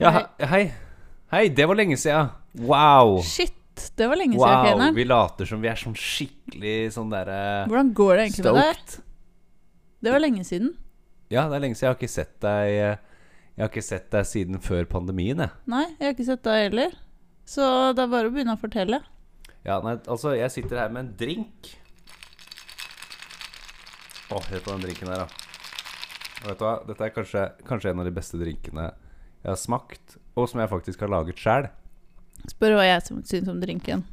Ja, he- hei. Hei, det var lenge siden. Wow. Shit, det var lenge siden, Wow, vi later som vi er sånn skikkelig sånn derre Hvordan går det egentlig med deg? Det var lenge siden. Ja, det er lenge siden. Jeg har ikke sett deg eh, Jeg har ikke sett deg siden før pandemien, jeg. Nei, jeg har ikke sett deg heller. Så det er bare å begynne å fortelle. Ja, nei, altså, jeg sitter her med en drink. Å, hør på den drinken her, da. Og vet du hva? Dette er kanskje, kanskje en av de beste drinkene jeg har smakt, og som jeg faktisk har laget sjæl. Spør hva jeg syns om drinken.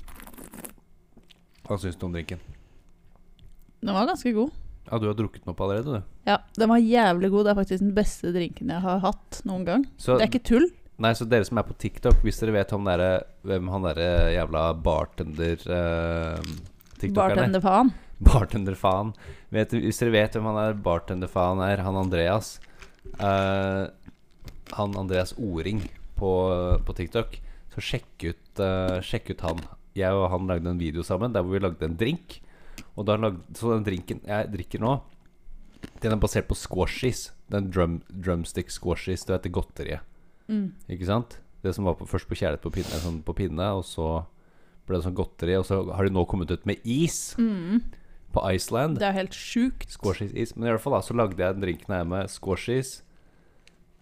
Hva syns du om drinken? Den var ganske god. Ja, du har drukket den opp allerede, du. Ja, den var jævlig god. Det er faktisk den beste drinken jeg har hatt noen gang. Så, Det er ikke tull. Nei, så dere som er på TikTok, hvis dere vet om dere, hvem han derre jævla bartender uh, Bartenderfaen. Bartenderfaen. Hvis dere vet hvem han er bartenderfaen er, han Andreas eh, Han Andreas O-ring på, på TikTok, så sjekk ut, uh, sjekk ut han. Jeg og han lagde en video sammen der hvor vi lagde en drink. Og da lagde, så den drinken jeg drikker nå, den er basert på squashies. Den drum, drumstick squashies, du vet det godteriet. Mm. Ikke sant? Det som var på, først på kjærlighet på pinne, sånn på pinne, og så ble det sånn godteri, og så har de nå kommet ut med is Mm. på Iceland. Det er helt sjukt. Squashies-is. Men i hvert fall da, så lagde jeg den drinken her med squashies.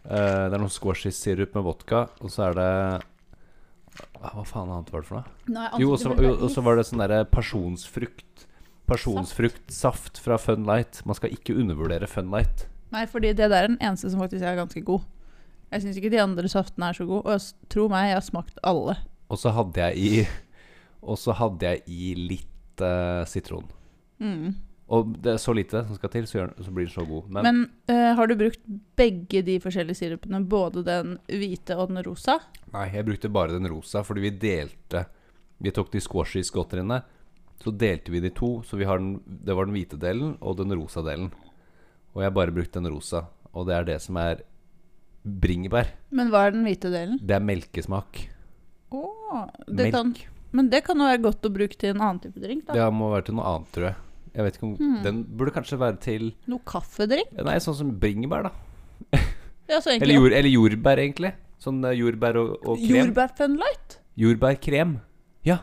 Eh, det er noe squashy-sirup med vodka, og så er det ah, Hva faen annet var det for noe? Nei, Jo, og så var det sånn derre pasjonsfrukt. Pasjonsfruktsaft fra Funlight. Man skal ikke undervurdere Funlight. Nei, fordi det der er den eneste som faktisk er ganske god. Jeg syns ikke de andre saftene er så gode. Og tro meg, jeg har smakt alle. Og så hadde jeg i Og så hadde jeg i litt uh, sitron. Mm. Og det er så lite som skal til, så, gjør, så blir den så god. Men, Men eh, har du brukt begge de forskjellige sirupene? Både den hvite og den rosa? nei, jeg brukte bare den rosa, fordi vi delte Vi tok de squashies-godteriene. Så delte vi de to. Så vi har den, det var den hvite delen og den rosa delen. Og jeg bare brukte den rosa. Og det er det som er bringebær. Men hva er den hvite delen? Det er melkesmak. Åh, det kan, men det kan jo være godt å bruke til en annen type drink. da Det må være til noe annet, tror jeg. Jeg vet ikke om mm. Den burde kanskje være til Noe kaffedrink? Nei, sånn som bringebær, da. Ja, så Eller, jord, eller jordbær, egentlig. Sånn eh, jordbær og, og krem. Jordbær Funlight? Jordbærkrem. Ja,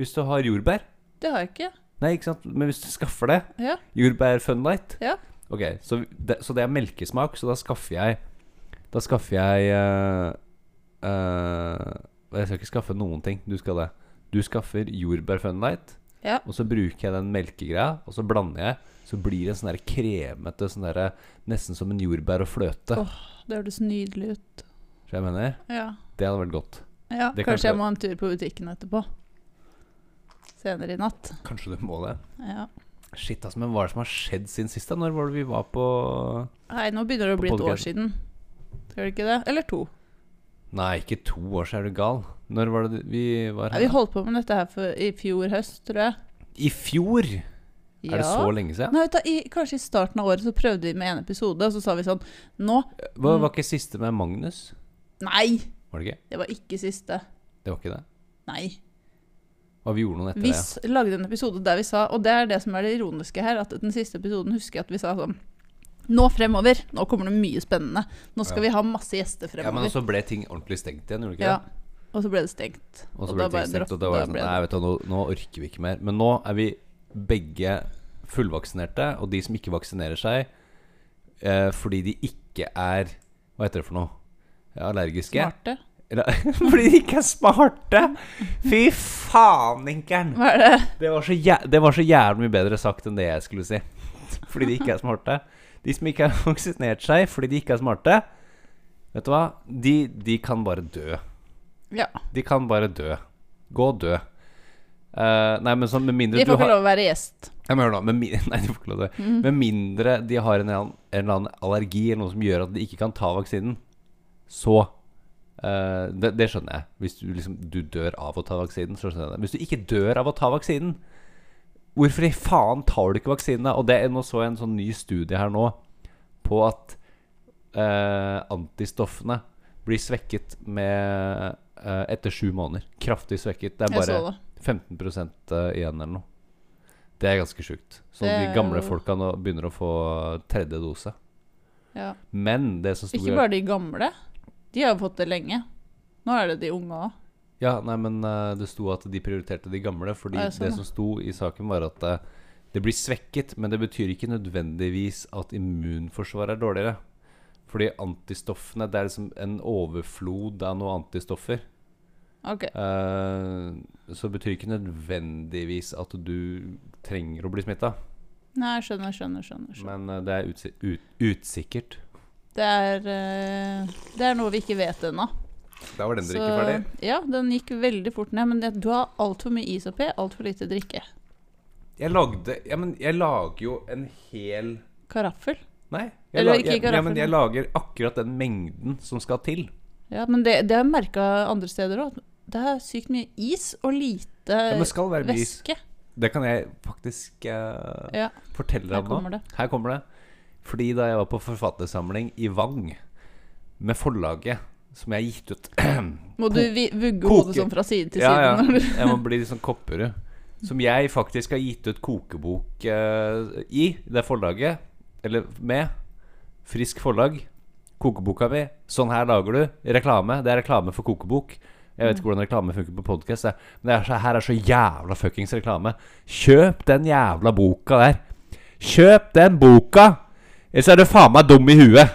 hvis du har jordbær. Det har jeg ikke. Nei, ikke sant, men hvis du skaffer det Ja. Jordbær Funlight. Ja. Ok, så det, så det er melkesmak, så da skaffer jeg Da skaffer jeg uh, uh, Jeg skal ikke skaffe noen ting. Du skal det. Du skaffer jordbær Funlight, Ja. og så bruker jeg den melkegreia, og så blander jeg. Så blir det en sånn kremete, sånn der, nesten som en jordbær og fløte. Åh. Det hørtes nydelig ut. Så jeg mener, Ja. det hadde vært godt. ja Det kan kanskje jeg må ha en tur på butikken etterpå. Senere i natt. Kanskje du må det. Ja. Shit, altså, men hva er det som har skjedd siden sist? da? Når var det vi var på Nei, nå begynner det å bli et år siden. Skal det ikke det? Eller to. Nei, ikke to år siden, er du gal? Når var det vi var Ja, vi holdt på med dette her for, i fjor høst, tror jeg. I fjor! Er det så lenge siden? Nei, du, i, Kanskje i starten av året så prøvde vi med en episode, og så sa vi sånn Nå Hva, var ikke siste med Magnus? Nei! Var det ikke? Det var ikke siste. Det var ikke det? Nei. Og vi gjorde noen etter Vi det? ja. lagde en episode der vi sa, og det er det som er det ironiske her, at den siste episoden husker jeg at vi sa sånn Nå fremover, nå kommer det mye spennende. Nå skal Ja. vi ha masse gjester fremover. Ja, men så ble ting ordentlig stengt igjen, gjorde det ikke Ja. Og så ble det stengt. Og så ble det stengt, dropp- og da var det sånn Nei, vet du, nå, nå orker vi ikke mer. Men nå er vi begge fullvaksinerte, og de som ikke vaksinerer seg eh, fordi de ikke er Hva heter det for noe? Allergiske? Smarte. Fordi de ikke er smarte! Fy faen, Inkeren! Er det? Det var, så jæ det var så jævlig mye bedre sagt enn det jeg skulle si. Fordi de ikke er smarte. De som ikke har vaksinert seg fordi de ikke er smarte, vet du hva? De, de kan bare dø. Ja. De kan bare dø. Gå og dø. Uh, nei, men sånn med mindre De får ikke har lov å være gjest. ja, men hør nå, med, mi- Nei, de får ikke lov til det. Med mindre de har en eller, annen, en eller annen allergi eller noe som gjør at de ikke kan ta vaksinen, så uh, det, det skjønner jeg. Hvis du, liksom, du dør av å ta vaksinen, så skjønner jeg det. Hvis du ikke dør av å ta vaksinen, hvorfor i faen tar du ikke vaksinen? da? Og det, nå så en sånn ny studie her nå på at eh, antistoffene blir svekket med eh, etter sju måneder. Kraftig svekket. Det er bare det. 15 igjen eller noe. Det er ganske sjukt. Så Det de er gamle folka nå begynner å få tredje dose. Ja. Men det som sto Ikke bare de gamle. De har jo fått det lenge. Nå er det de unge òg. Ja, nei, men eh, det sto at de prioriterte de gamle, fordi Ja, sånn, det som sto i saken, var at eh, det blir svekket, men det betyr ikke nødvendigvis at immunforsvaret er dårligere. Fordi antistoffene Det er liksom en overflod av noen antistoffer. Ok. Eh, så det betyr ikke nødvendigvis at du trenger å bli smitta. Nei, jeg skjønner, skjønner, skjønner. skjønner. Men eh, det er utsi ut utsikkert. Det er, eh, det er noe vi ikke vet ennå. Da var den drikkeferdig. Ja, den gikk veldig fort ned. Men det, du har altfor mye is oppi, altfor lite drikke. Jeg lagde Ja, men jeg lager jo en hel Karaffel. Nei. Jeg, Eller ikke jeg, ja, men jeg lager akkurat den mengden som skal til. Ja, men det, det har jeg merka andre steder òg. Det er sykt mye is og lite Ja, men skal være is. væske. Det kan jeg faktisk uh, Ja, fortelle deg om nå. Her kommer det. Fordi da jeg var på forfattersamling i Vang med forlaget som jeg har gitt ut Må du vugge hodet sånn fra side til Ja, side? ja. Jeg må bli litt sånn kopperud. Som jeg faktisk har gitt ut kokebok uh, i, det forlaget. Eller med. Frisk forlag. Kokeboka mi. Sånn her lager du. Reklame. Det er reklame for kokebok. Jeg vet ikke hvordan reklame funker på podkast, men det er så, her er så jævla fuckings reklame. Kjøp den jævla boka der. Kjøp den boka! Ellers er du faen meg dum i huet.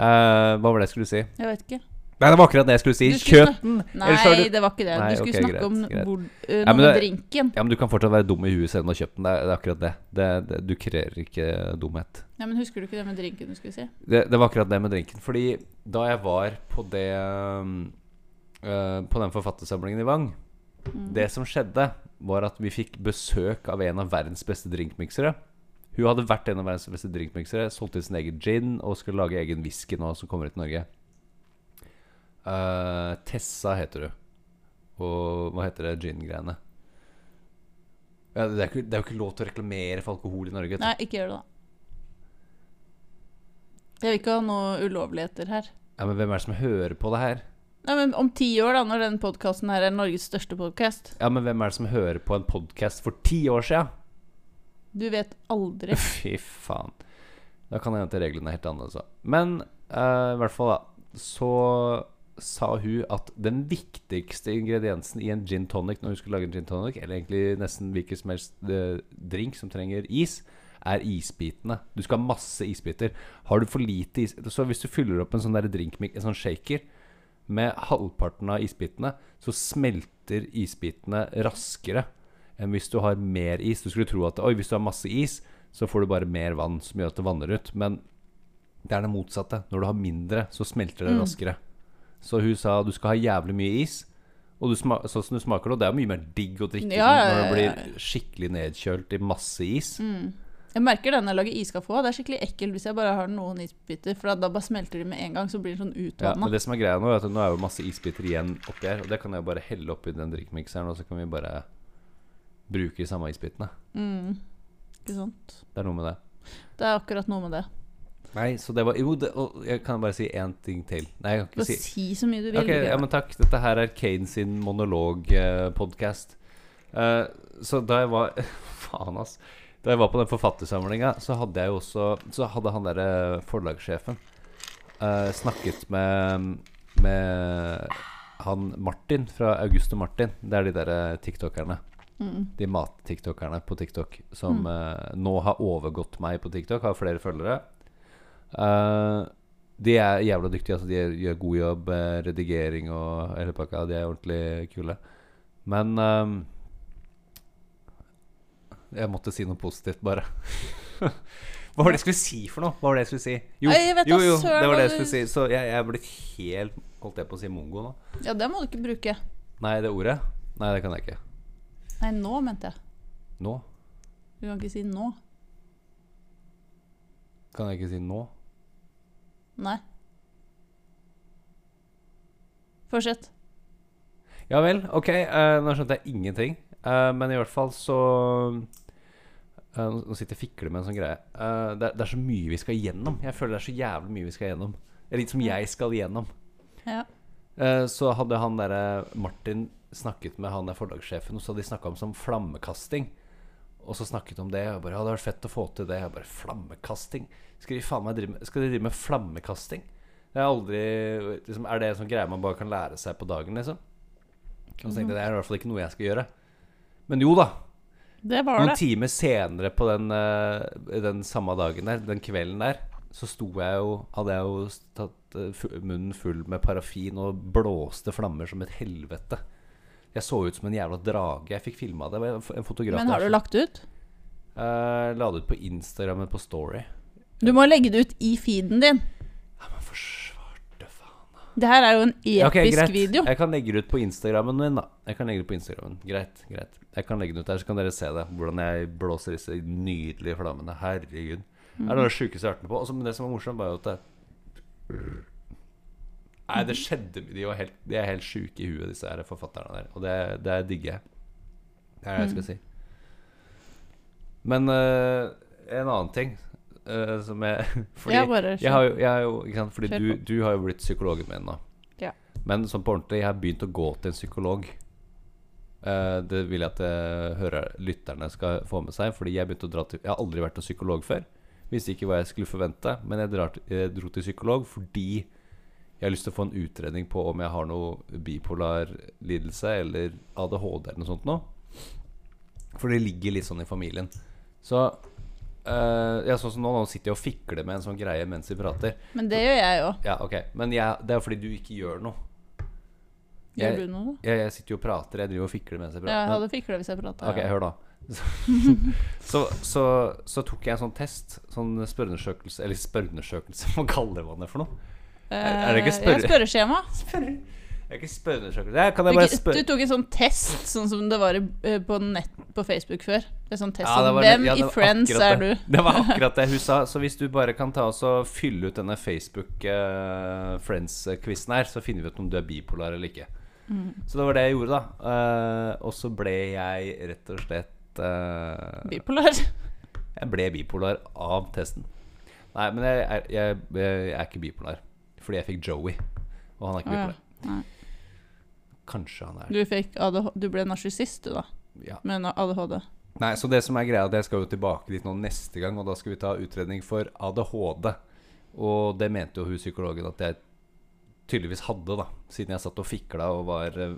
Eh, hva var det jeg skulle si? Jeg vet ikke. Nei, det var akkurat det jeg skulle si. Du skulle Kjøp den! Nei, du det var ikke det. Nei, du skulle okay, snakke greit, om greit. hvor, uh, noe ja, med drinken. Ja, men du kan fortsatt være dum i huet selv om du har kjøpt den. Det er, det er akkurat det. det, det du kurerer ikke dumhet. Ja, men Husker du ikke det med drinken du skulle si? Det, det var akkurat det med drinken. Fordi da jeg var på det uh, På den forfattersamlingen i Vang Det som skjedde, var at vi fikk besøk av en av verdens beste drinkmiksere. Hun hadde vært en av verdens beste drinkmiksere, solgte sin egen gin og skulle lage egen whisky nå som kommer til Norge. Uh, Tessa heter hun. Og hva heter det gin-greiene? Ja, det, er det jo ikke lov til å reklamere for alkohol i Norge. Nei, ikke gjør det, da. Jeg vil ikke ha noen ulovligheter her. Ja, Men hvem er det som hører på det her? Nei, men Om ti år, da, når den podkasten her er Norges største podkast Ja, men hvem er det som hører på en podkast for ti år sia? Du vet aldri. Fy faen. Da kan det hende reglene er helt annerledes. Men uh, i hvert fall, da. Så sa hun at den viktigste ingrediensen i en gin tonic når hun skulle lage en gin tonic, eller egentlig nesten hvilken som helst eh, drink som trenger is, er isbitene. Du skal ha masse isbiter. Har du for lite is Så hvis du fyller opp en sånn der drinkmix, en sånn shaker med halvparten av isbitene, så smelter isbitene raskere enn hvis du har mer is. Du skulle tro at oi, hvis du har masse is, så får du bare mer vann som gjør at det vanner ut. Men det er det motsatte. Når du har mindre, så smelter det Mm. raskere. Så hun sa du skal ha jævlig mye is. Og du sånn som du smaker nå, det er mye mer digg å drikke Ja, sånn, ja, når det ja, ja. blir skikkelig nedkjølt i masse is. Mm. Jeg merker det når jeg lager iskaffe òg. Det er skikkelig ekkelt hvis jeg bare har noen isbiter. For da bare smelter de med en gang, så blir det sånn Ja, men det som er greia nå, er at nå er jo masse isbiter igjen oppi her. Og det kan jeg bare helle oppi den drikkmikseren, og så kan vi bare bruke de samme isbitene. Mm. Ikke sant. Det er noe med det. Det er akkurat noe med det. Nei, så det var Jo, det, og jeg kan bare si én ting til. Nei, jeg kan ikke si si så mye du vil. Ok, ja, men takk. Dette her er Kane sin monologpodkast. Uh, så da jeg var Faen, ass. Da jeg var på den forfattersamlinga, så hadde jeg jo også Så hadde han derre forlagssjefen uh, snakket med Med han Martin fra August og Martin. Det er de derre tiktokerne. Mm. De mat-tiktokerne på TikTok som eh, nå har overgått meg på TikTok, har flere følgere. Uh, de er jævla dyktige. Altså, de gjør, gjør god jobb, eh, redigering og hele pakka. De er ordentlig kule. Men um, Jeg måtte si noe positivt, bare. Hva var det jeg skulle si for noe? Hva var det jeg skulle si? Jo, vet jo, jo det var det jeg skulle si. Så jeg, jeg er blitt helt Holdt jeg på å si mongo nå? Ja, det må du ikke bruke. Nei, det ordet? Nei, det kan jeg ikke. Nei, nå mente jeg. Nå? Du kan ikke si nå. Kan jeg ikke si nå? Nei. Fortsett. Ja vel, ok. uh, nå skjønte jeg ingenting. Uh, men i hvert fall så uh, Nå sitter jeg og fikler med en sånn greie. Det, er, det er så mye vi skal igjennom. Jeg føler det er så jævlig mye vi skal igjennom. Det er litt som jeg skal igjennom. Ja. Så hadde han derre Martin snakket med han der forlagssjefen, og så hadde de snakka om som flammekasting. Og så snakket de om det, og bare, ja, det hadde vært fett å få til det. Jeg bare, Flammekasting? Skal de faen meg drive med, skal de drive med flammekasting? Det er aldri liksom, Er det en sånn greie man bare kan lære seg på dagen, liksom? Og så tenkte jeg det er i hvert fall ikke noe jeg skal gjøre. Men jo da. Det var Noen det. timer senere på den, eh, den samme dagen der, den kvelden der, så sto jeg jo Hadde jeg jo tatt eh, munnen full med parafin og blåste flammer som et helvete. Jeg så ut som en jævla drage. Jeg fikk filma det. En fotograf Men har der du lagt det ut? Uh, la det ut på Instagram, på Story. Du må legge det ut i feeden din. Ja, men for svarte faen. Det her er jo en episk okay, greit. video. Jeg kan legge det ut på Instagrammen min, da. Jeg kan legge det på Instagrammen. Greit, greit. Jeg kan legge det ut der, så kan dere se det. Hvordan jeg blåser disse nydelige flammene. Herregud. Det er det sjukeste jeg har vært med på. Også, men det som var morsomt, var jo at det Nei, det skjedde De, helt, de er helt sjuke i huet, disse her forfatterne der. Og det, det digger jeg. Det er det jeg skal si. Men uh, en annen ting uh, som jeg Fordi jeg, bare jeg har jo, jeg har jo sant, Fordi du, du har jo blitt psykologen min nå. Ja. Men sånn på ordentlig, jeg har begynt å gå til en psykolog. Uh, det vil jeg at jeg hører, lytterne skal få med seg. Fordi jeg begynte å dra til Jeg har aldri vært hos psykolog før. Visste ikke hva jeg skulle forvente. Men jeg, drar, jeg dro til psykolog fordi jeg har lyst til å få en utredning på om jeg har noe bipolar lidelse eller ADHD eller noe sånt noe. For det ligger litt sånn i familien. Så Uh, ja, sånn som nå, nå sitter jeg og fikler med en sånn greie mens vi prater. Men det gjør jeg òg. Ja, okay. Men jeg, det er fordi du ikke gjør noe. Gjør du noe. Jeg, jeg sitter jo og prater. Jeg driver og fikler mens jeg Ja, jeg hadde fikla hvis jeg prata. Ok, hør da så, så, så tok jeg en sånn test Sånn spørreundersøkelse Eller spørreundersøkelse, hva kaller man det for noe? Er det ikke spørre- Ja, spørreskjema. Det er ikke spørreundersøkelse kan Du, jeg bare spørre? du tok en sånn test, sånn som det var eh, på nett på Facebook før. Det er sånn test Ja, det var- Hvem ja, det i Friends er det. du? Det var akkurat det hun sa Så hvis du bare kan ta oss og fylle ut denne Facebook eh, Friends-quizen her Så finner vi ut om du er bipolar eller ikke Mm. Så det var det jeg gjorde da Uh, Og så ble jeg rett og slett uh, Bipolar. Jeg ble bipolar av testen. Nei, men jeg, jeg, jeg, jeg, er ikke bipolar. Fordi jeg fikk Joey, og han er ikke Å, ja. bipolar. Nei. Kanskje han er Du, fikk ADH du ble narsissist, du, da. ja. Med ADHD. Nei, så det som er greia, er at jeg skal jo tilbake dit nå neste gang, og da skal vi ta utredning for ADHD. Og det mente jo hun psykologen at jeg tydeligvis hadde, da. Siden jeg satt og fikla og var eh,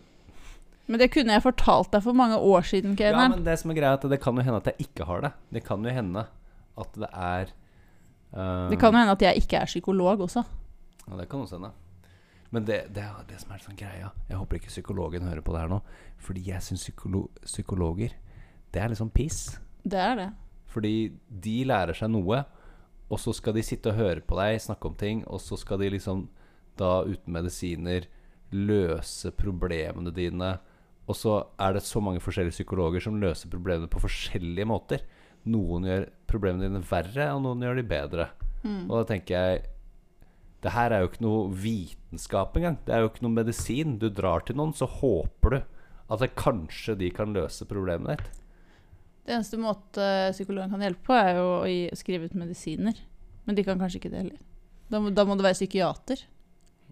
Men det kunne jeg fortalt deg for mange år siden, Ja, men det som er greia, er at det kan jo hende at jeg ikke har det. Det kan jo hende at det er uh, Det kan jo hende at jeg ikke er psykolog også. Ja, det kan også hende. Men det, det er det som er sånn greia. Jeg håper ikke psykologen hører på det her nå. Fordi jeg syns psykolo psykologer Det er liksom piss. Det er det. Fordi de lærer seg noe, og så skal de sitte og høre på deg snakke om ting, og så skal de liksom da uten medisiner løse problemene dine. Og så er det så mange forskjellige psykologer som løser problemene på forskjellige måter. Noen gjør problemene dine verre, og noen gjør de bedre. Og da tenker jeg Det her er jo ikke noe vitenskap engang. Det er jo ikke noe medisin. Du drar til noen, så håper du at kanskje de kan løse problemet ditt. Det eneste måte psykologen kan hjelpe på, er jo å gi, skrive ut medisiner. Men de kan kanskje ikke det heller. Da må, da må det være psykiater.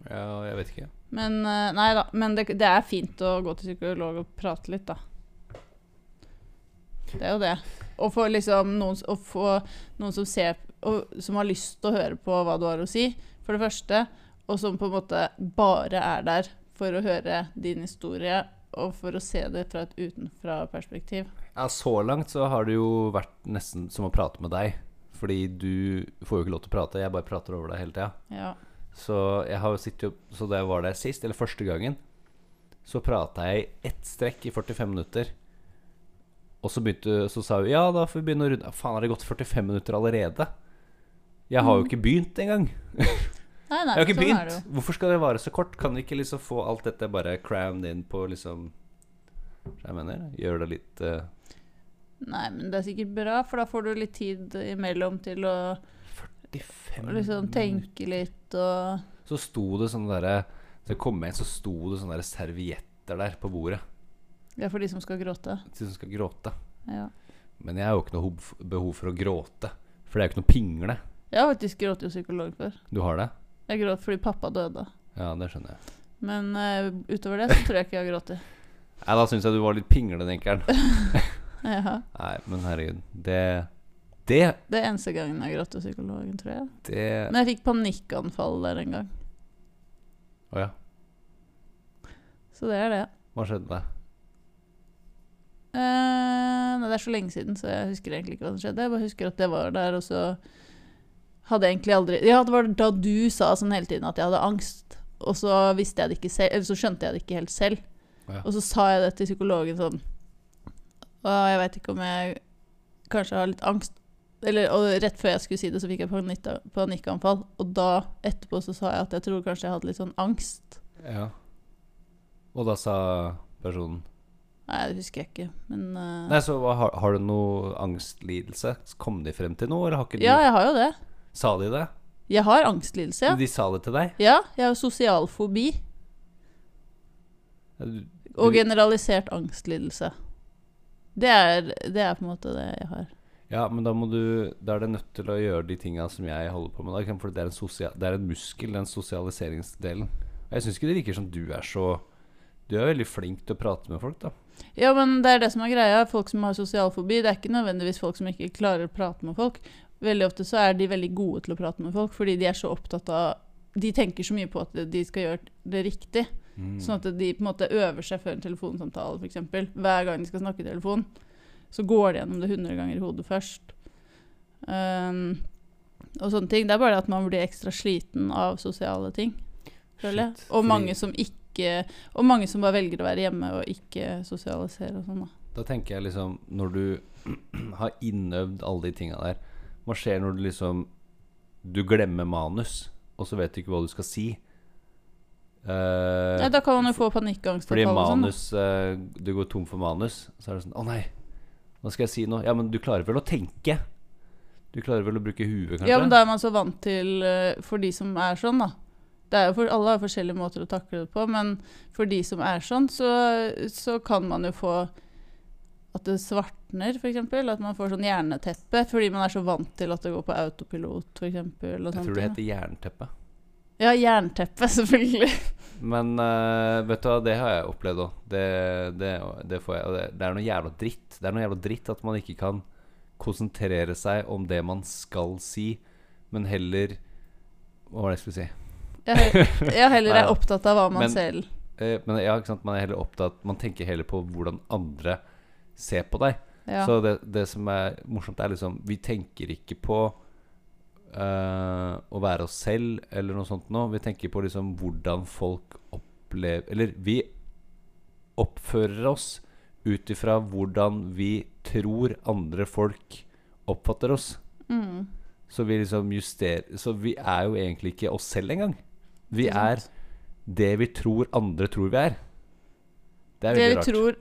Ja, jeg vet ikke. Men eh, nei da, men det, det er fint å gå til psykolog og prate litt, da. Det er jo det. Å få liksom noen, å få noen som ser og, Som har lyst til å høre på hva du har å si, for det første. Og som på en måte bare er der for å høre din historie, og for å se det fra et utenfra-perspektiv. Ja, Så langt så har det jo vært nesten som å prate med deg. Fordi du får jo ikke lov til å prate, jeg bare prater over deg hele tida. Ja. Så jeg har jo Så da jeg var der sist, eller første gangen, så prata jeg i ett strekk i 45 minutter. Og så begynte Så sa hun ja, da får vi begynne å runde Faen, har det gått 45 minutter allerede? Jeg har jo ikke begynt engang. Nei, nei, Jeg har ikke sånn begynt. Hvorfor skal det vare så kort? Kan vi ikke liksom få alt dette bare crammed inn på liksom jeg mener? Gjøre det litt uh... Nei, men det er sikkert bra, for da får du litt tid imellom til å 45 liksom tenke litt og Så sto det sånne derre Så jeg kom inn, så sto det sånne der servietter der på bordet. Det er for de som skal gråte. De som skal gråte. Ja. Men jeg har jo ikke noe behov for å gråte. For det er jo ikke noe pingle. Jeg har faktisk grått jo psykolog før. Du har det? Jeg gråt fordi pappa døde. Ja, det skjønner jeg. Men eh, utover det så tror jeg ikke jeg har grått. Nei, da syns jeg du var litt pingle, Dinkeren. Ja. Nei, men herregud. Det Det Det er eneste gangen jeg har grått hos psykologen, tror jeg. Det Men jeg fikk panikkanfall der en gang. Ja. Så det er det. Hva skjedde da? Eh, nei, det er så lenge siden, så jeg husker egentlig ikke hva som skjedde. Jeg bare husker at det var der, og så hadde egentlig aldri Ja, det var da du sa sånn hele tiden at jeg hadde angst, og så visste jeg det ikke selv, eller så skjønte jeg det ikke helt selv. Ja. Og så sa jeg det til psykologen sånn Og jeg veit ikke om jeg kanskje har litt angst. Eller, og rett før jeg skulle si det, så fikk jeg panikk- panikkanfall. Og da etterpå så sa jeg at jeg tror kanskje jeg hadde litt sånn angst. ja. Og da sa personen Nei, det husker jeg ikke, men uh... Nei, så har, har du noe angstlidelse? Kom de frem til noe, eller har ikke du Ja, jeg har jo det. Sa de det? Jeg har angstlidelse, ja. De sa det til deg? Ja, jeg har sosial fobi. Og generalisert angstlidelse. Det er, det er på en måte det jeg har. Ja, men da må du Da er det nødt til å gjøre de tinga som jeg holder på med. Da, for det er, en sosia- det er en muskel, den sosialiseringsdelen. Og jeg syns ikke det virker som du er så Du er veldig flink til å prate med folk, da. Ja, men det er det som er greia. Folk som har sosial fobi, det er ikke nødvendigvis folk som ikke klarer å prate med folk. Veldig ofte så er de veldig gode til å prate med folk, fordi de er så opptatt av De tenker så mye på at de skal gjøre det riktig. Mm. Sånn at de på en måte øver seg før en telefonsamtale, f.eks. Hver gang de skal snakke i telefon, så går de gjennom det 100 ganger i hodet først. Um, og sånne ting. Det er bare det at man blir ekstra sliten av sosiale ting, føler jeg. Og mange som ikke Og mange som bare velger å være hjemme og ikke sosialisere og sånn, da. Da tenker jeg liksom Når du har innøvd alle de tinga der Hva skjer når du liksom Du glemmer manus, og så vet du ikke hva du skal si? Uh, Ja, da kan man jo få panikkangst. fordi sånn, manus uh, Du går tom for manus, så er det sånn Å nei, hva skal jeg si nå? Ja, men du klarer vel å tenke? Du klarer vel å bruke huet, kanskje? Ja, men da er man så vant til eh, For de som er sånn, da. Det er for, alle har forskjellige måter å takle det på, men for de som er sånn, så, så kan man jo få at det svartner, f.eks. At man får sånn jerneteppe fordi man er så vant til at det går på autopilot, f.eks. jeg tror det heter jernteppe. Ja, jernteppe, selvfølgelig. Men uh, vet du hva, det har jeg opplevd òg. Det, det, det får jeg det, er noe jævla dritt. Det er noe jævla dritt at man ikke kan konsentrere seg om det man skal si, men heller Hva var det jeg skulle si? Jeg, jeg heller er opptatt av hva man Men- selv Eh, men ja, ikke sant, man er heller opptatt Man tenker heller på hvordan andre ser på deg. Ja. Så det, det som er morsomt, er liksom Vi tenker ikke på uh, å være oss selv eller noe sånt nå. Vi tenker på liksom hvordan folk opplever Eller vi oppfører oss ut ifra hvordan vi tror andre folk oppfatter oss. mm, Så vi liksom justerer Så vi er jo egentlig ikke oss selv engang. Vi er det vi tror andre tror vi er. Det er Det vi rart. tror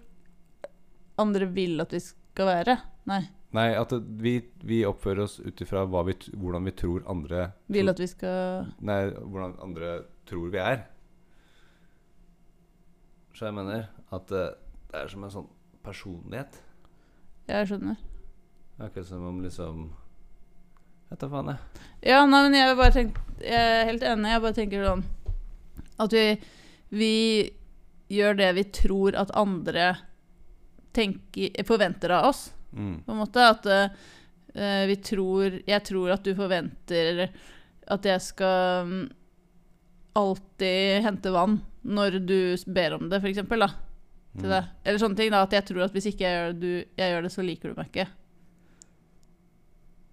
andre vil at vi skal være. Nei, Nei, at vi, vi oppfører oss ut ifra hvordan vi tror andre vil tror, at vi skal Nei, hvordan andre tror vi er. Så jeg mener at det, det er som en sånn personlighet. Jeg skjønner. Er akkurat som om liksom Vet da faen, jeg. Ja, nei, men jeg, bare tenkt, jeg er helt enig. Jeg bare tenker sånn At vi, vi gjør det vi tror at andre tenker, forventer av oss. Mm. På en måte at uh, vi tror Jeg tror at du forventer at jeg skal mm, alltid hente vann når du ber om det, for eksempel, da. Mm. Eller sånne ting. da At jeg tror at hvis ikke jeg gjør, det, du, jeg gjør det, så liker du meg ikke.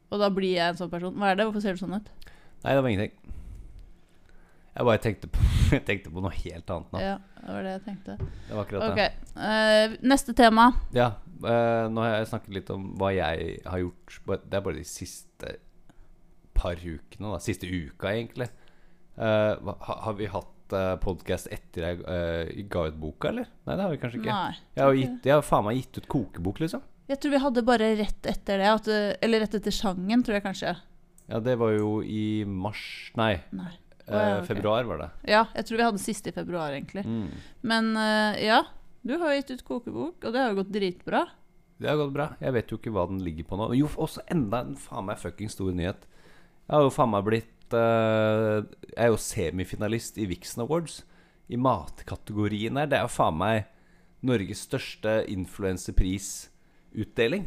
Og da blir jeg en sånn person. Hva er det? Hvorfor ser du sånn ut? Nei, det var ingenting. Jeg bare tenkte på, jeg tenkte på noe helt annet nå. Ja, det var det jeg tenkte. Det var akkurat okay. det. Uh, Neste tema. Ja, Uh, nå har jeg snakket litt om hva jeg har gjort Det er bare de siste par ukene, da. Siste uka, egentlig. Uh, ha, har vi hatt podkast etter jeg uh, ga ut boka, eller? Nei, det har vi kanskje ikke. Nei. Jeg har, gitt, jeg har faen meg gitt ut kokebok, liksom. Jeg tror vi hadde bare rett etter det. At, eller rett etter sangen, tror jeg kanskje. Ja, det var jo i mars Nei, Nei. Eh, Å, ja, okay. februar var det. Ja, jeg tror vi hadde siste i februar, egentlig. Mm. Men eh, ja, du har jo gitt ut kokebok, og det har jo gått dritbra. Det har gått bra. Jeg vet jo ikke hva den ligger på nå. Jo, også enda en faen meg fucking stor nyhet. Jeg har jo faen meg blitt uh, Jeg er jo semifinalist i Vixen Awards. I matkategorien her. Det er jo faen meg Norges største influenseprisutdeling.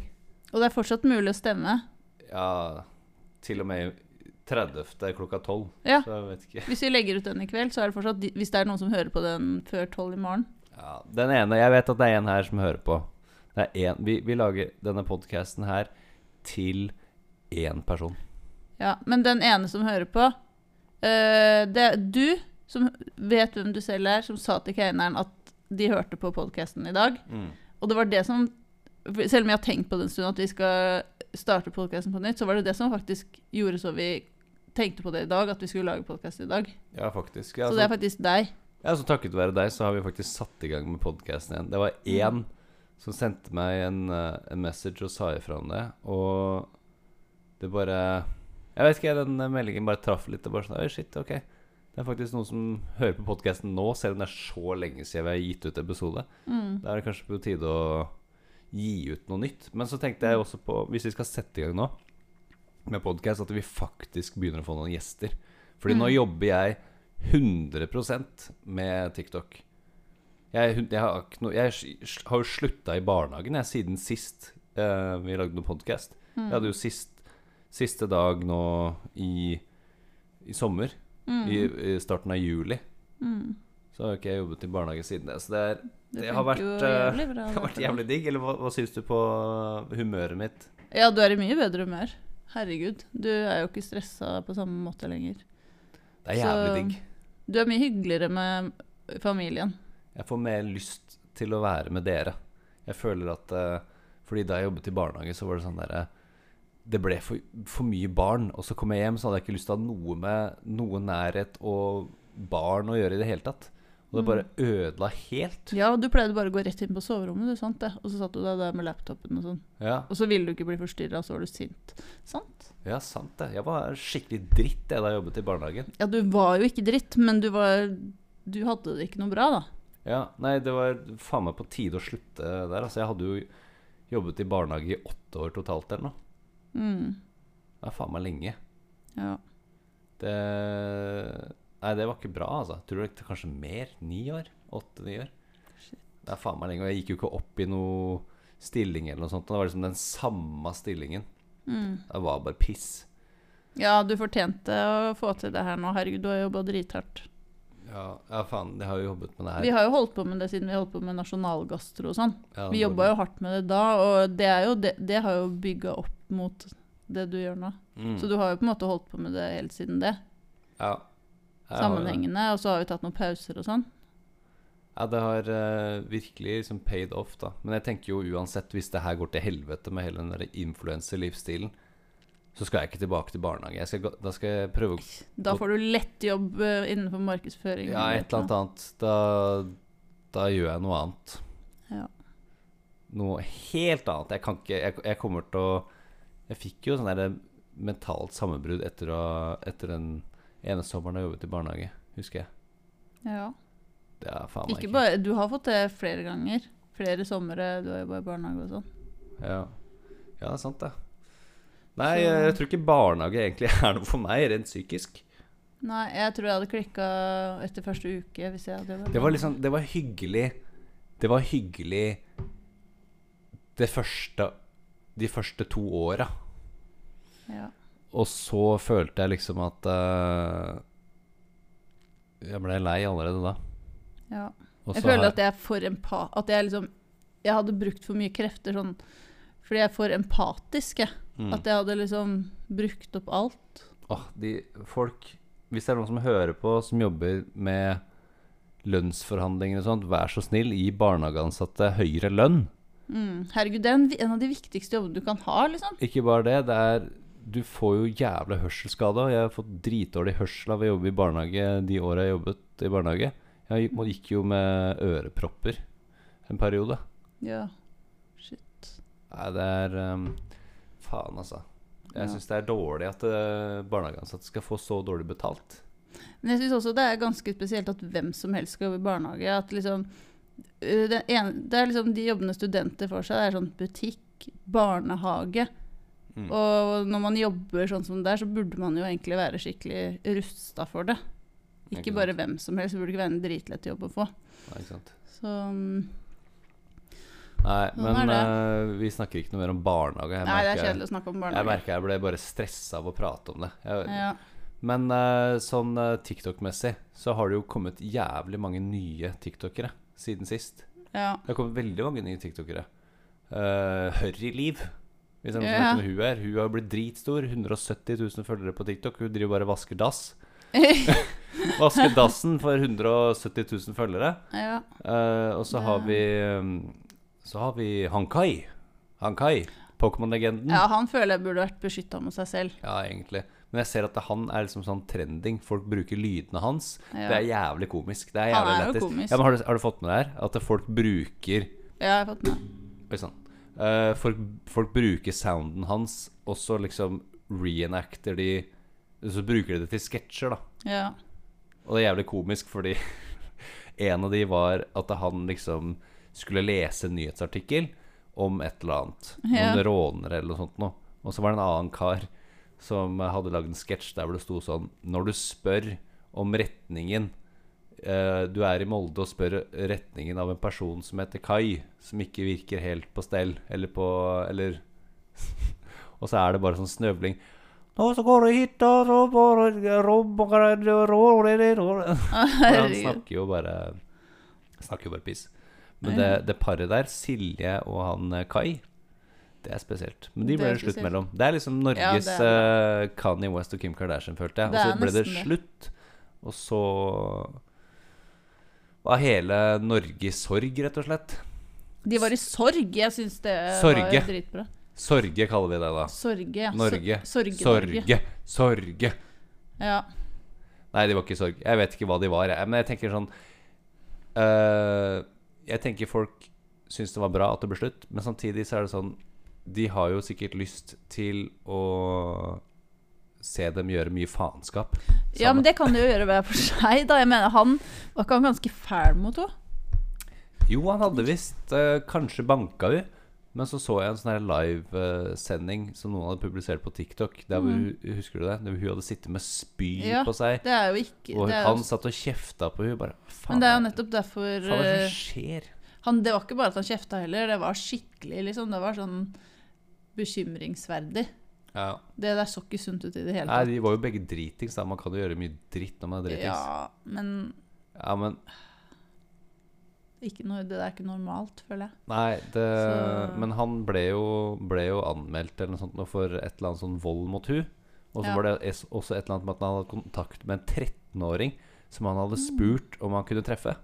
Og det er fortsatt mulig å stemme. Ja, til og med 30. klokka 12. Ja. Så jeg vet ikke. Hvis vi legger ut den i kveld, så er det fortsatt Hvis det er noen som hører på den før tolv i morgen. Ja, den ene Jeg vet at det er en her som hører på. Det en, vi, vi lager denne podkasten her til én person. Ja, Men den ene som hører på øh, Det er du som vet hvem du selv er, som sa til Keineren at de hørte på podkasten i dag. Og det var det som Selv om jeg har tenkt på det en stund at vi skal starte podkasten på nytt, så var det det som faktisk gjorde så vi tenkte på det i dag, at vi skulle lage podkast i dag. Ja, faktisk. Ja, Så så, det er faktisk deg. ja, så takket være deg så har vi faktisk satt i gang med podkasten igjen. Det var én som sendte meg en, eh, en message og sa ifra om det, og det bare Jeg vet ikke, den eh, meldingen bare traff litt. Og bare sånn Oi, shit, ok. Det er faktisk noen som hører på podkasten nå, selv om det er så lenge siden vi har gitt ut episode. Mm. Da er det kanskje på tide å gi ut noe nytt. Men så tenkte jeg også på, hvis vi skal sette i gang nå med podkast, at vi faktisk begynner å få noen gjester. Fordi nå Mm. jobber jeg 100 med TikTok. Jeg, jeg, har, jo slutta i barnehagen jeg, siden sist eh, vi lagde noen podkast. Mm. Jeg hadde jo sist, siste dag nå i, i sommer. Mm. I, I starten av juli. Mm. Så har ikke jeg jobbet i barnehage siden det. Så det er Det, Det har vært, eh, jævlig bra. det har vært jævlig digg, eller hva, hva syns du på humøret mitt? Ja, du er i mye bedre humør. Herregud. Du er jo ikke stressa på samme måte lenger. Det er jævlig digg. Du er mye hyggeligere med familien. Jeg får mer lyst til å være med dere. Jeg føler at eh, Fordi da jeg jobbet i barnehage, så var det sånn derre Det ble for, for mye barn. Og så kom jeg hjem, så hadde jeg ikke lyst til å ha noe med noe nærhet og barn å gjøre i det hele tatt. Og det bare ødela helt. Ja, du pleide bare å gå rett inn på soverommet, du, sant det? Og så satt du deg der med laptopen og sånn. Ja, Og så ville du ikke bli forstyrra, så var du sint. Sant? ja, sant det. Jeg var skikkelig dritt jeg, da jeg jobbet i barnehagen. Ja, du var jo ikke dritt, men du var Du hadde det ikke noe bra, da. Ja, nei, det var faen meg på tide å slutte der. Altså, jeg hadde jo jobbet i barnehage i åtte år totalt eller noe. Mm. Det er faen meg lenge. Ja. Det Nei, det var ikke bra, altså. Tror du det er kanskje mer? Ni år? Åtte-ni år? Det er faen meg lenge. Og jeg gikk jo ikke opp i noe stilling eller noe sånt. Det var liksom den samme stillingen. Mm. Det var bare piss. ja, du fortjente å få til det her nå. Herregud, du har jobba drithardt. Ja, ja, faen. Jeg har jo jobbet med det her. Vi har jo holdt på med det siden vi holdt på med nasjonalgastro og sånn. Ja, Vi jobba jo hardt med det da, og det, er jo det, det har jo bygga opp mot det du gjør nå. mm. Så du har jo på en måte holdt på med det helt siden det. ja. Sammenhengende. Og så har vi tatt noen pauser og sånn. Ja, det har uh, virkelig liksom paid off, da. Men jeg tenker jo uansett, hvis det her går til helvete med hele den der influenser-livsstilen, så skal jeg ikke tilbake til barnehage. Skal, da skal jeg prøve Da får du lett jobb eh, innenfor markedsføring. Ja, et eller annet annet. Da, da gjør jeg noe annet. Ja. Noe helt annet. Jeg kan ikke Jeg, jeg kommer til å Jeg fikk jo sånn der mentalt sammenbrudd etter, å, etter den ene sommeren jeg jobbet i barnehage, husker jeg. ja. Det er faen meg Ikke bare, du har fått det flere ganger. Flere somre du har jobba i barnehage og sånn. Ja. ja, det er sant, det. Nei, Så- jeg, jeg tror ikke barnehage egentlig er noe for meg, rent psykisk. Nei, jeg tror jeg hadde klikka etter første uke hvis jeg hadde. Det var liksom Det var hyggelig Det var hyggelig det første De første to åra. ja. Og så følte jeg liksom at uh, Jeg ble lei allerede da. ja. Jeg føler at jeg er for empa... At jeg liksom Jeg hadde brukt for mye krefter sånn fordi jeg er for empatisk, jeg. Mm. At jeg hadde liksom brukt opp alt. Åh, de folk Hvis det er noen som hører på, som jobber med lønnsforhandlinger og sånt, vær så snill, gi barnehageansatte høyere lønn. Mm. Herregud, det er en, en av de viktigste jobbene du kan ha, liksom. Ikke bare det, det er Du får jo jævla hørselsskade. Jeg har fått dritdårlig hørsel av å jobbe i barnehage de åra jeg jobbet i barnehage. Jeg gikk- jo med ørepropper en periode. Ja. Shit. Nei, det er um, Faen, altså. Jeg Ja. syns det er dårlig at uh, barnehageansatte skal få så dårlig betalt. Men jeg syns også det er ganske spesielt at hvem som helst skal jobbe i barnehage. At liksom det, ene, det er liksom de jobbene studenter får seg, det er sånn butikk, barnehage. Mm. Og når man jobber sånn som det er, så burde man jo egentlig være skikkelig rusta for det. Ikke Ikke bare hvem som helst. Det burde ikke være en dritlett jobb å få. Nei, ikke sant? Så mm, Nei, Sånn men eh, vi snakker ikke noe mer om barnehage. Jeg Nei, det er kjedelig å snakke om barnehage. Jeg merker jeg ble bare stressa av å prate om det. Jeg, Ja. Men uh, sånn uh, TikTok-messig så har det jo kommet jævlig mange nye tiktokere siden sist. ja. Det har kommet veldig mange nye tiktokere. Uh, i Liv. Hvis jeg vet hvem hun er. Hun har blitt dritstor. 170 000 følgere på TikTok. Hun driver bare og vasker dass. Vasker dassen for 170 000 følgere. ja. Uh, og så har vi um, Så har vi Hankai. Hankai. Pokémon-legenden. ja, han føler jeg burde vært beskytta mot seg selv. Ja, egentlig. Men jeg ser at det, han er liksom sånn trending. Folk bruker lydene hans. Ja. Det er jævlig komisk. Det er jævlig Han er jo komisk. Ja, men har, du, har du fått med deg her? At folk bruker Ja, jeg har fått med. Oi sann. Eh, folk, folk bruker sounden hans, og så liksom reenacter de Så bruker de det til sketsjer, da. Ja. Og det er jævlig komisk, fordi en av de var at han liksom skulle lese en nyhetsartikkel om et eller annet. Ja. Noen rånere eller noe sånt noe. Og så var det en annen kar som hadde lagd en sketsj der hvor det sto sånn Når du spør om retningen eh, Du er i Molde og spør retningen av en person som heter Kai, som ikke virker helt på stell, eller på Eller Og så er det bare sånn snøvling. Nå så går du hit og så Han snakker jo bare Snakker jo bare piss. Men det, det paret der, Silje og han eh, Kai, det er spesielt. Men de ble det slutt spesielt. mellom. Det er liksom Norges Ja, er, uh, Kanye West og Kim Kardashian, følte jeg. Og så ble det. slutt. Og så var hele Norge i sorg, rett og slett. De var i sorg. Jeg syns det Sorge. var dritbra. Sorge kaller vi det da. Sorge, ja. Norge. Sor Sorge-Norge. Sorge. Sorge. Ja. Nei, de var ikke i sorg. Jeg vet ikke hva de var. Jeg. Men jeg tenker sånn øh, Jeg tenker folk syns det var bra at det ble slutt, men samtidig så er det sånn De har jo sikkert lyst til å se dem gjøre mye faenskap. ja, men det kan de jo gjøre hver for seg, da. Jeg mener, han var ikke han ganske fæl mot henne? Jo, han hadde visst øh, kanskje banka hun, men så så jeg en sånn livesending som noen hadde publisert på TikTok. Der hvor mm. Husker du det? Der hun hadde sittet med spy. Ja, på seg, Det er jo ikke og det er han satt og kjefta på henne. Men det er jo nettopp derfor faen det eh, skjer? han, Det var ikke bare at han kjefta heller, det var skikkelig, liksom. Det var sånn bekymringsverdig. Ja. Det der så ikke sunt ut i det hele tatt. Nei, de var jo begge dritings. Da. Man kan jo gjøre mye dritt når man er dritings. Ja, Ja, men men ikke noe, det er ikke normalt, føler jeg. Nei, det Men han ble jo, ble jo anmeldt eller noe sånt for et eller annet sånn vold mot hun Og så Ja. var det også et eller annet med at han hadde kontakt med en 13-åring som han Mm. hadde spurt om han kunne treffe.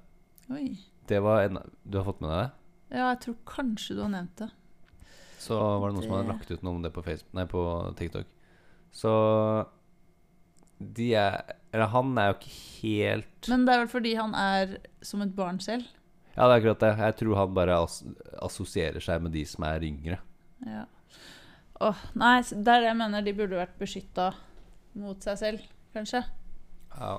Oi. Det var en Du har fått med deg det? Ja, jeg tror kanskje du har nevnt det. Så var det noen som hadde lagt ut noe om det på, Facebook, nei, på TikTok. Så de er Eller han er jo ikke helt Men det er vel fordi han er som et barn selv. Ja, det er akkurat det. Jeg tror han bare as assosierer seg med de som er yngre. Ja. Åh, nei, det er det jeg mener. De burde vært beskytta mot seg selv, kanskje. Ja.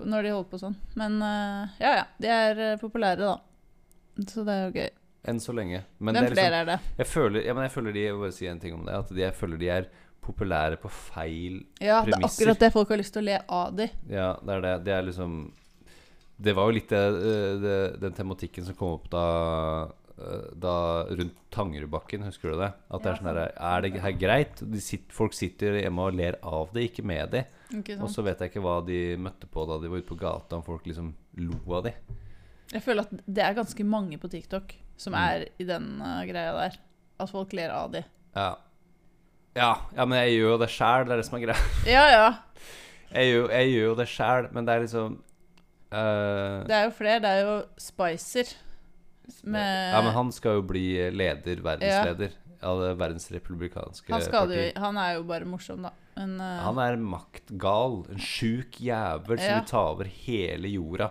Når de holder på sånn. Men eh, ja, ja. De er eh, populære, da. Så det er jo gøy. Enn så lenge. Men Hvem det er flere liksom, er det? jeg, føler, ja, men jeg føler de Jeg bare si en ting om det. At de, jeg føler de er populære på feil Ja, det er premisser. akkurat det folk har lyst til å le av de. Ja, det er det. Det er liksom Det var jo litt det, det, den tematikken som kom opp da, eh, da rundt Tangerudbakken, husker du det? At det er sånn der, Er det her greit? De sitt, folk sitter hjemme og ler av det, ikke med det. Ikke Og så vet jeg ikke hva de møtte på da de var ute på gata, om folk liksom lo av de. Jeg føler at det er ganske mange på TikTok som Mm. er i den uh, greia der. At folk ler av de. Ja. Ja, ja men jeg gjør jo det sjæl, det er det som er greia. Ja, ja. Jeg gjør, jeg gjør jo det sjæl, men det er liksom uh, Det er jo flere. Det er jo Spicer. Med Ja, men han skal jo bli leder, verdensleder av det verdensrepublikanske han, skal parti. jo, han er jo bare morsom, da. Men uh, Han er maktgal. En sjuk jævel som Ja. vil ta over hele jorda.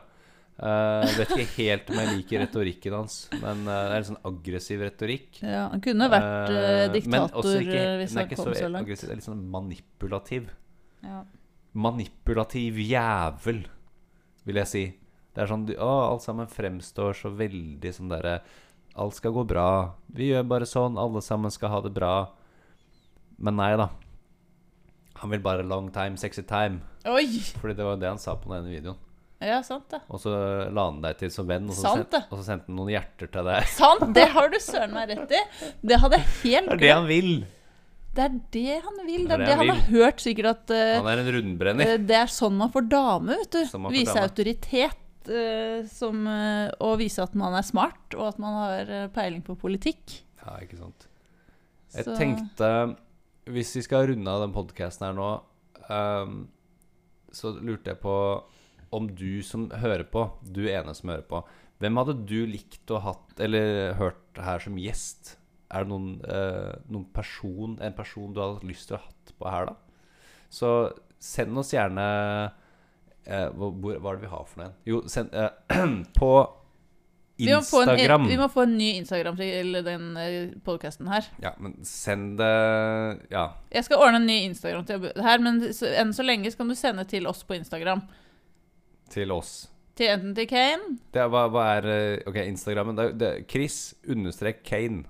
Eh, vet ikke helt om jeg liker retorikken hans, men uh, det er en sånn aggressiv retorikk. ja, han kunne vært men diktator ikke, hvis han kom så så langt. aggressiv, det er litt sånn manipulativ. Ja. Manipulativ jævel, vil jeg si. Det er sånn Å, alt sammen fremstår så veldig sånn derre Alt skal gå bra. Vi gjør bare sånn. Alle sammen skal ha det bra. Men nei da. Han vil bare long time, sexy time. Oi! Fordi det var det han sa på den videoen. Ja, sant det. Og så la han deg til som venn, og så, Sant send, og så sendte han noen hjerter til deg. Sant! Det har du søren meg rett i. Det hadde jeg helt Det er det han vil! Det er det han vil. Det er det det han han har hørt sikkert at uh, Han er en rundbrenner. Uh, Det er sånn man får dame, vet du. Sånn Vise dame. autoritet. Uh, som, og vise at man er smart, og at man har peiling på politikk. Ja, ikke sant. Jeg Så- tenkte Hvis vi skal runde av den podkasten her nå, um, så lurte jeg på om du som hører på, du ene som hører på, hvem hadde du likt å hatt eller hørt her som gjest? Er det noen, eh, noen person, en person du hadde lyst til å ha hatt på her, da? Så send oss gjerne eh, hvor, hvor, Hva er det vi har for noe? igjen? Jo, send eh, på Vi må, få en, e- Instagram. vi må få en ny Instagram til den podkasten her. Ja, men send det Ja. Jeg skal ordne en ny Instagram til her, men enn så lenge så kan du sende til oss på Instagram. Til oss. Til enten til Kane Det er, hva, hva er eh, Ok, Instagrammen. Det er, det er Chris understrek Kane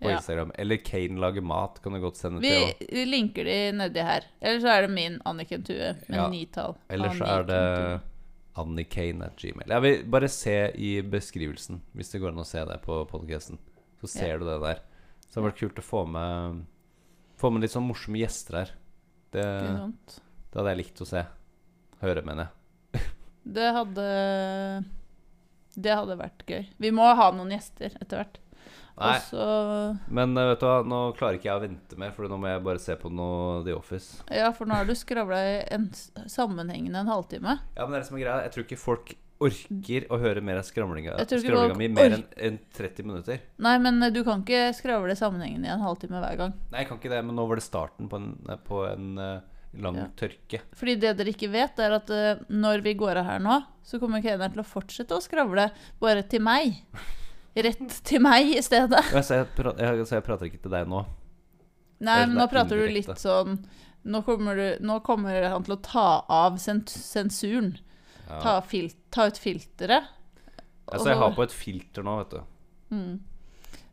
på Ja. Instagram. Eller Kane lager mat, kan du godt sende Vi, til. også. vi linker de nedi her. Eller så er det min Anniken Tue med Ja. nitall. Eller så er det annikane at gmail. Jeg vil bare se i beskrivelsen, hvis det går an å se det på podcasten. Så ser du det der. Så det hadde vært kult å få med Få med litt sånn morsomme gjester her. Det, Ikke sant? det hadde jeg likt å se. Høre, mener jeg. Det hadde Det hadde vært gøy. Vi må ha noen gjester etter hvert. Nei, Også... men eh, vet du hva, nå klarer ikke jeg å vente mer, for nå må jeg bare se på noe The Office. Ja, for nå har du skravla i en sammenhengende en halvtime. Ja, men det er det som er greia. Jeg tror ikke folk orker å høre mer av skravlinga, mi mer enn en 30 minutter. Nei, men eh, du kan ikke skravle sammenhengende i en halvtime hver gang. Nei, jeg kan ikke det, men nå var det starten på en, på en eh, lang Ja. tørke. Fordi det dere ikke vet, er at uh, når vi går av her nå, så kommer Keinar til å fortsette å skravle bare til meg. Rett til meg i stedet. Ja, så, jeg jeg, så jeg prater ikke til deg nå. Nei, men nå er prater du litt sånn Nå kommer, du, nå kommer han til å ta av sen sensuren. Ja. Ta, fil ta ut filteret. Altså, jeg har på et filter nå, vet du. Mm.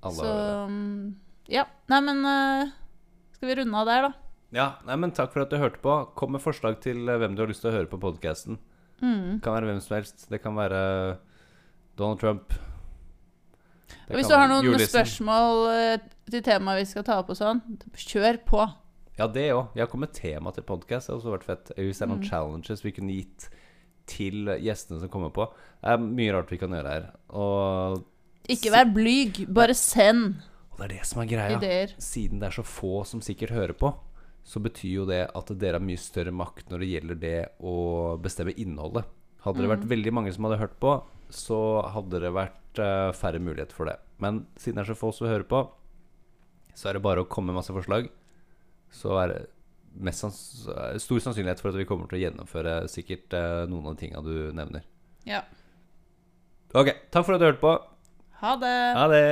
Alle Så mm, Ja. Nei, men uh, Skal vi runde av der, da? Ja, nei, men takk for at du hørte på. Kom med forslag til eh, hvem du har lyst til å høre på podkasten. Mm. Kan være hvem som helst. Det kan være Donald Trump. Det hvis du har noen julenissen. spørsmål eh, til temaet vi skal ta opp og sånn, kjør på. Ja, det òg. Jeg har kommet tema til podkast. Det har også vært fett. Hvis det er Mm. noen challenges vi kunne gitt til gjestene som kommer på. Det er mye rart vi kan gjøre her. Og, Ikke vær blyg, bare send og det er det som er greia. ideer. Siden det er så få som sikkert hører på, så betyr jo det at dere har mye større makt når det gjelder det å bestemme innholdet. Hadde det Mm. vært veldig mange som hadde hørt på, så hadde det vært uh, færre muligheter for det. Men siden det er så få som hører på, så er det bare å komme med masse forslag. Så er det mest sans stor sannsynlighet for at vi kommer til å gjennomføre sikkert uh, noen av de tinga du nevner. Ja. Ok, takk for at du hørte på. Ha det. Ha det!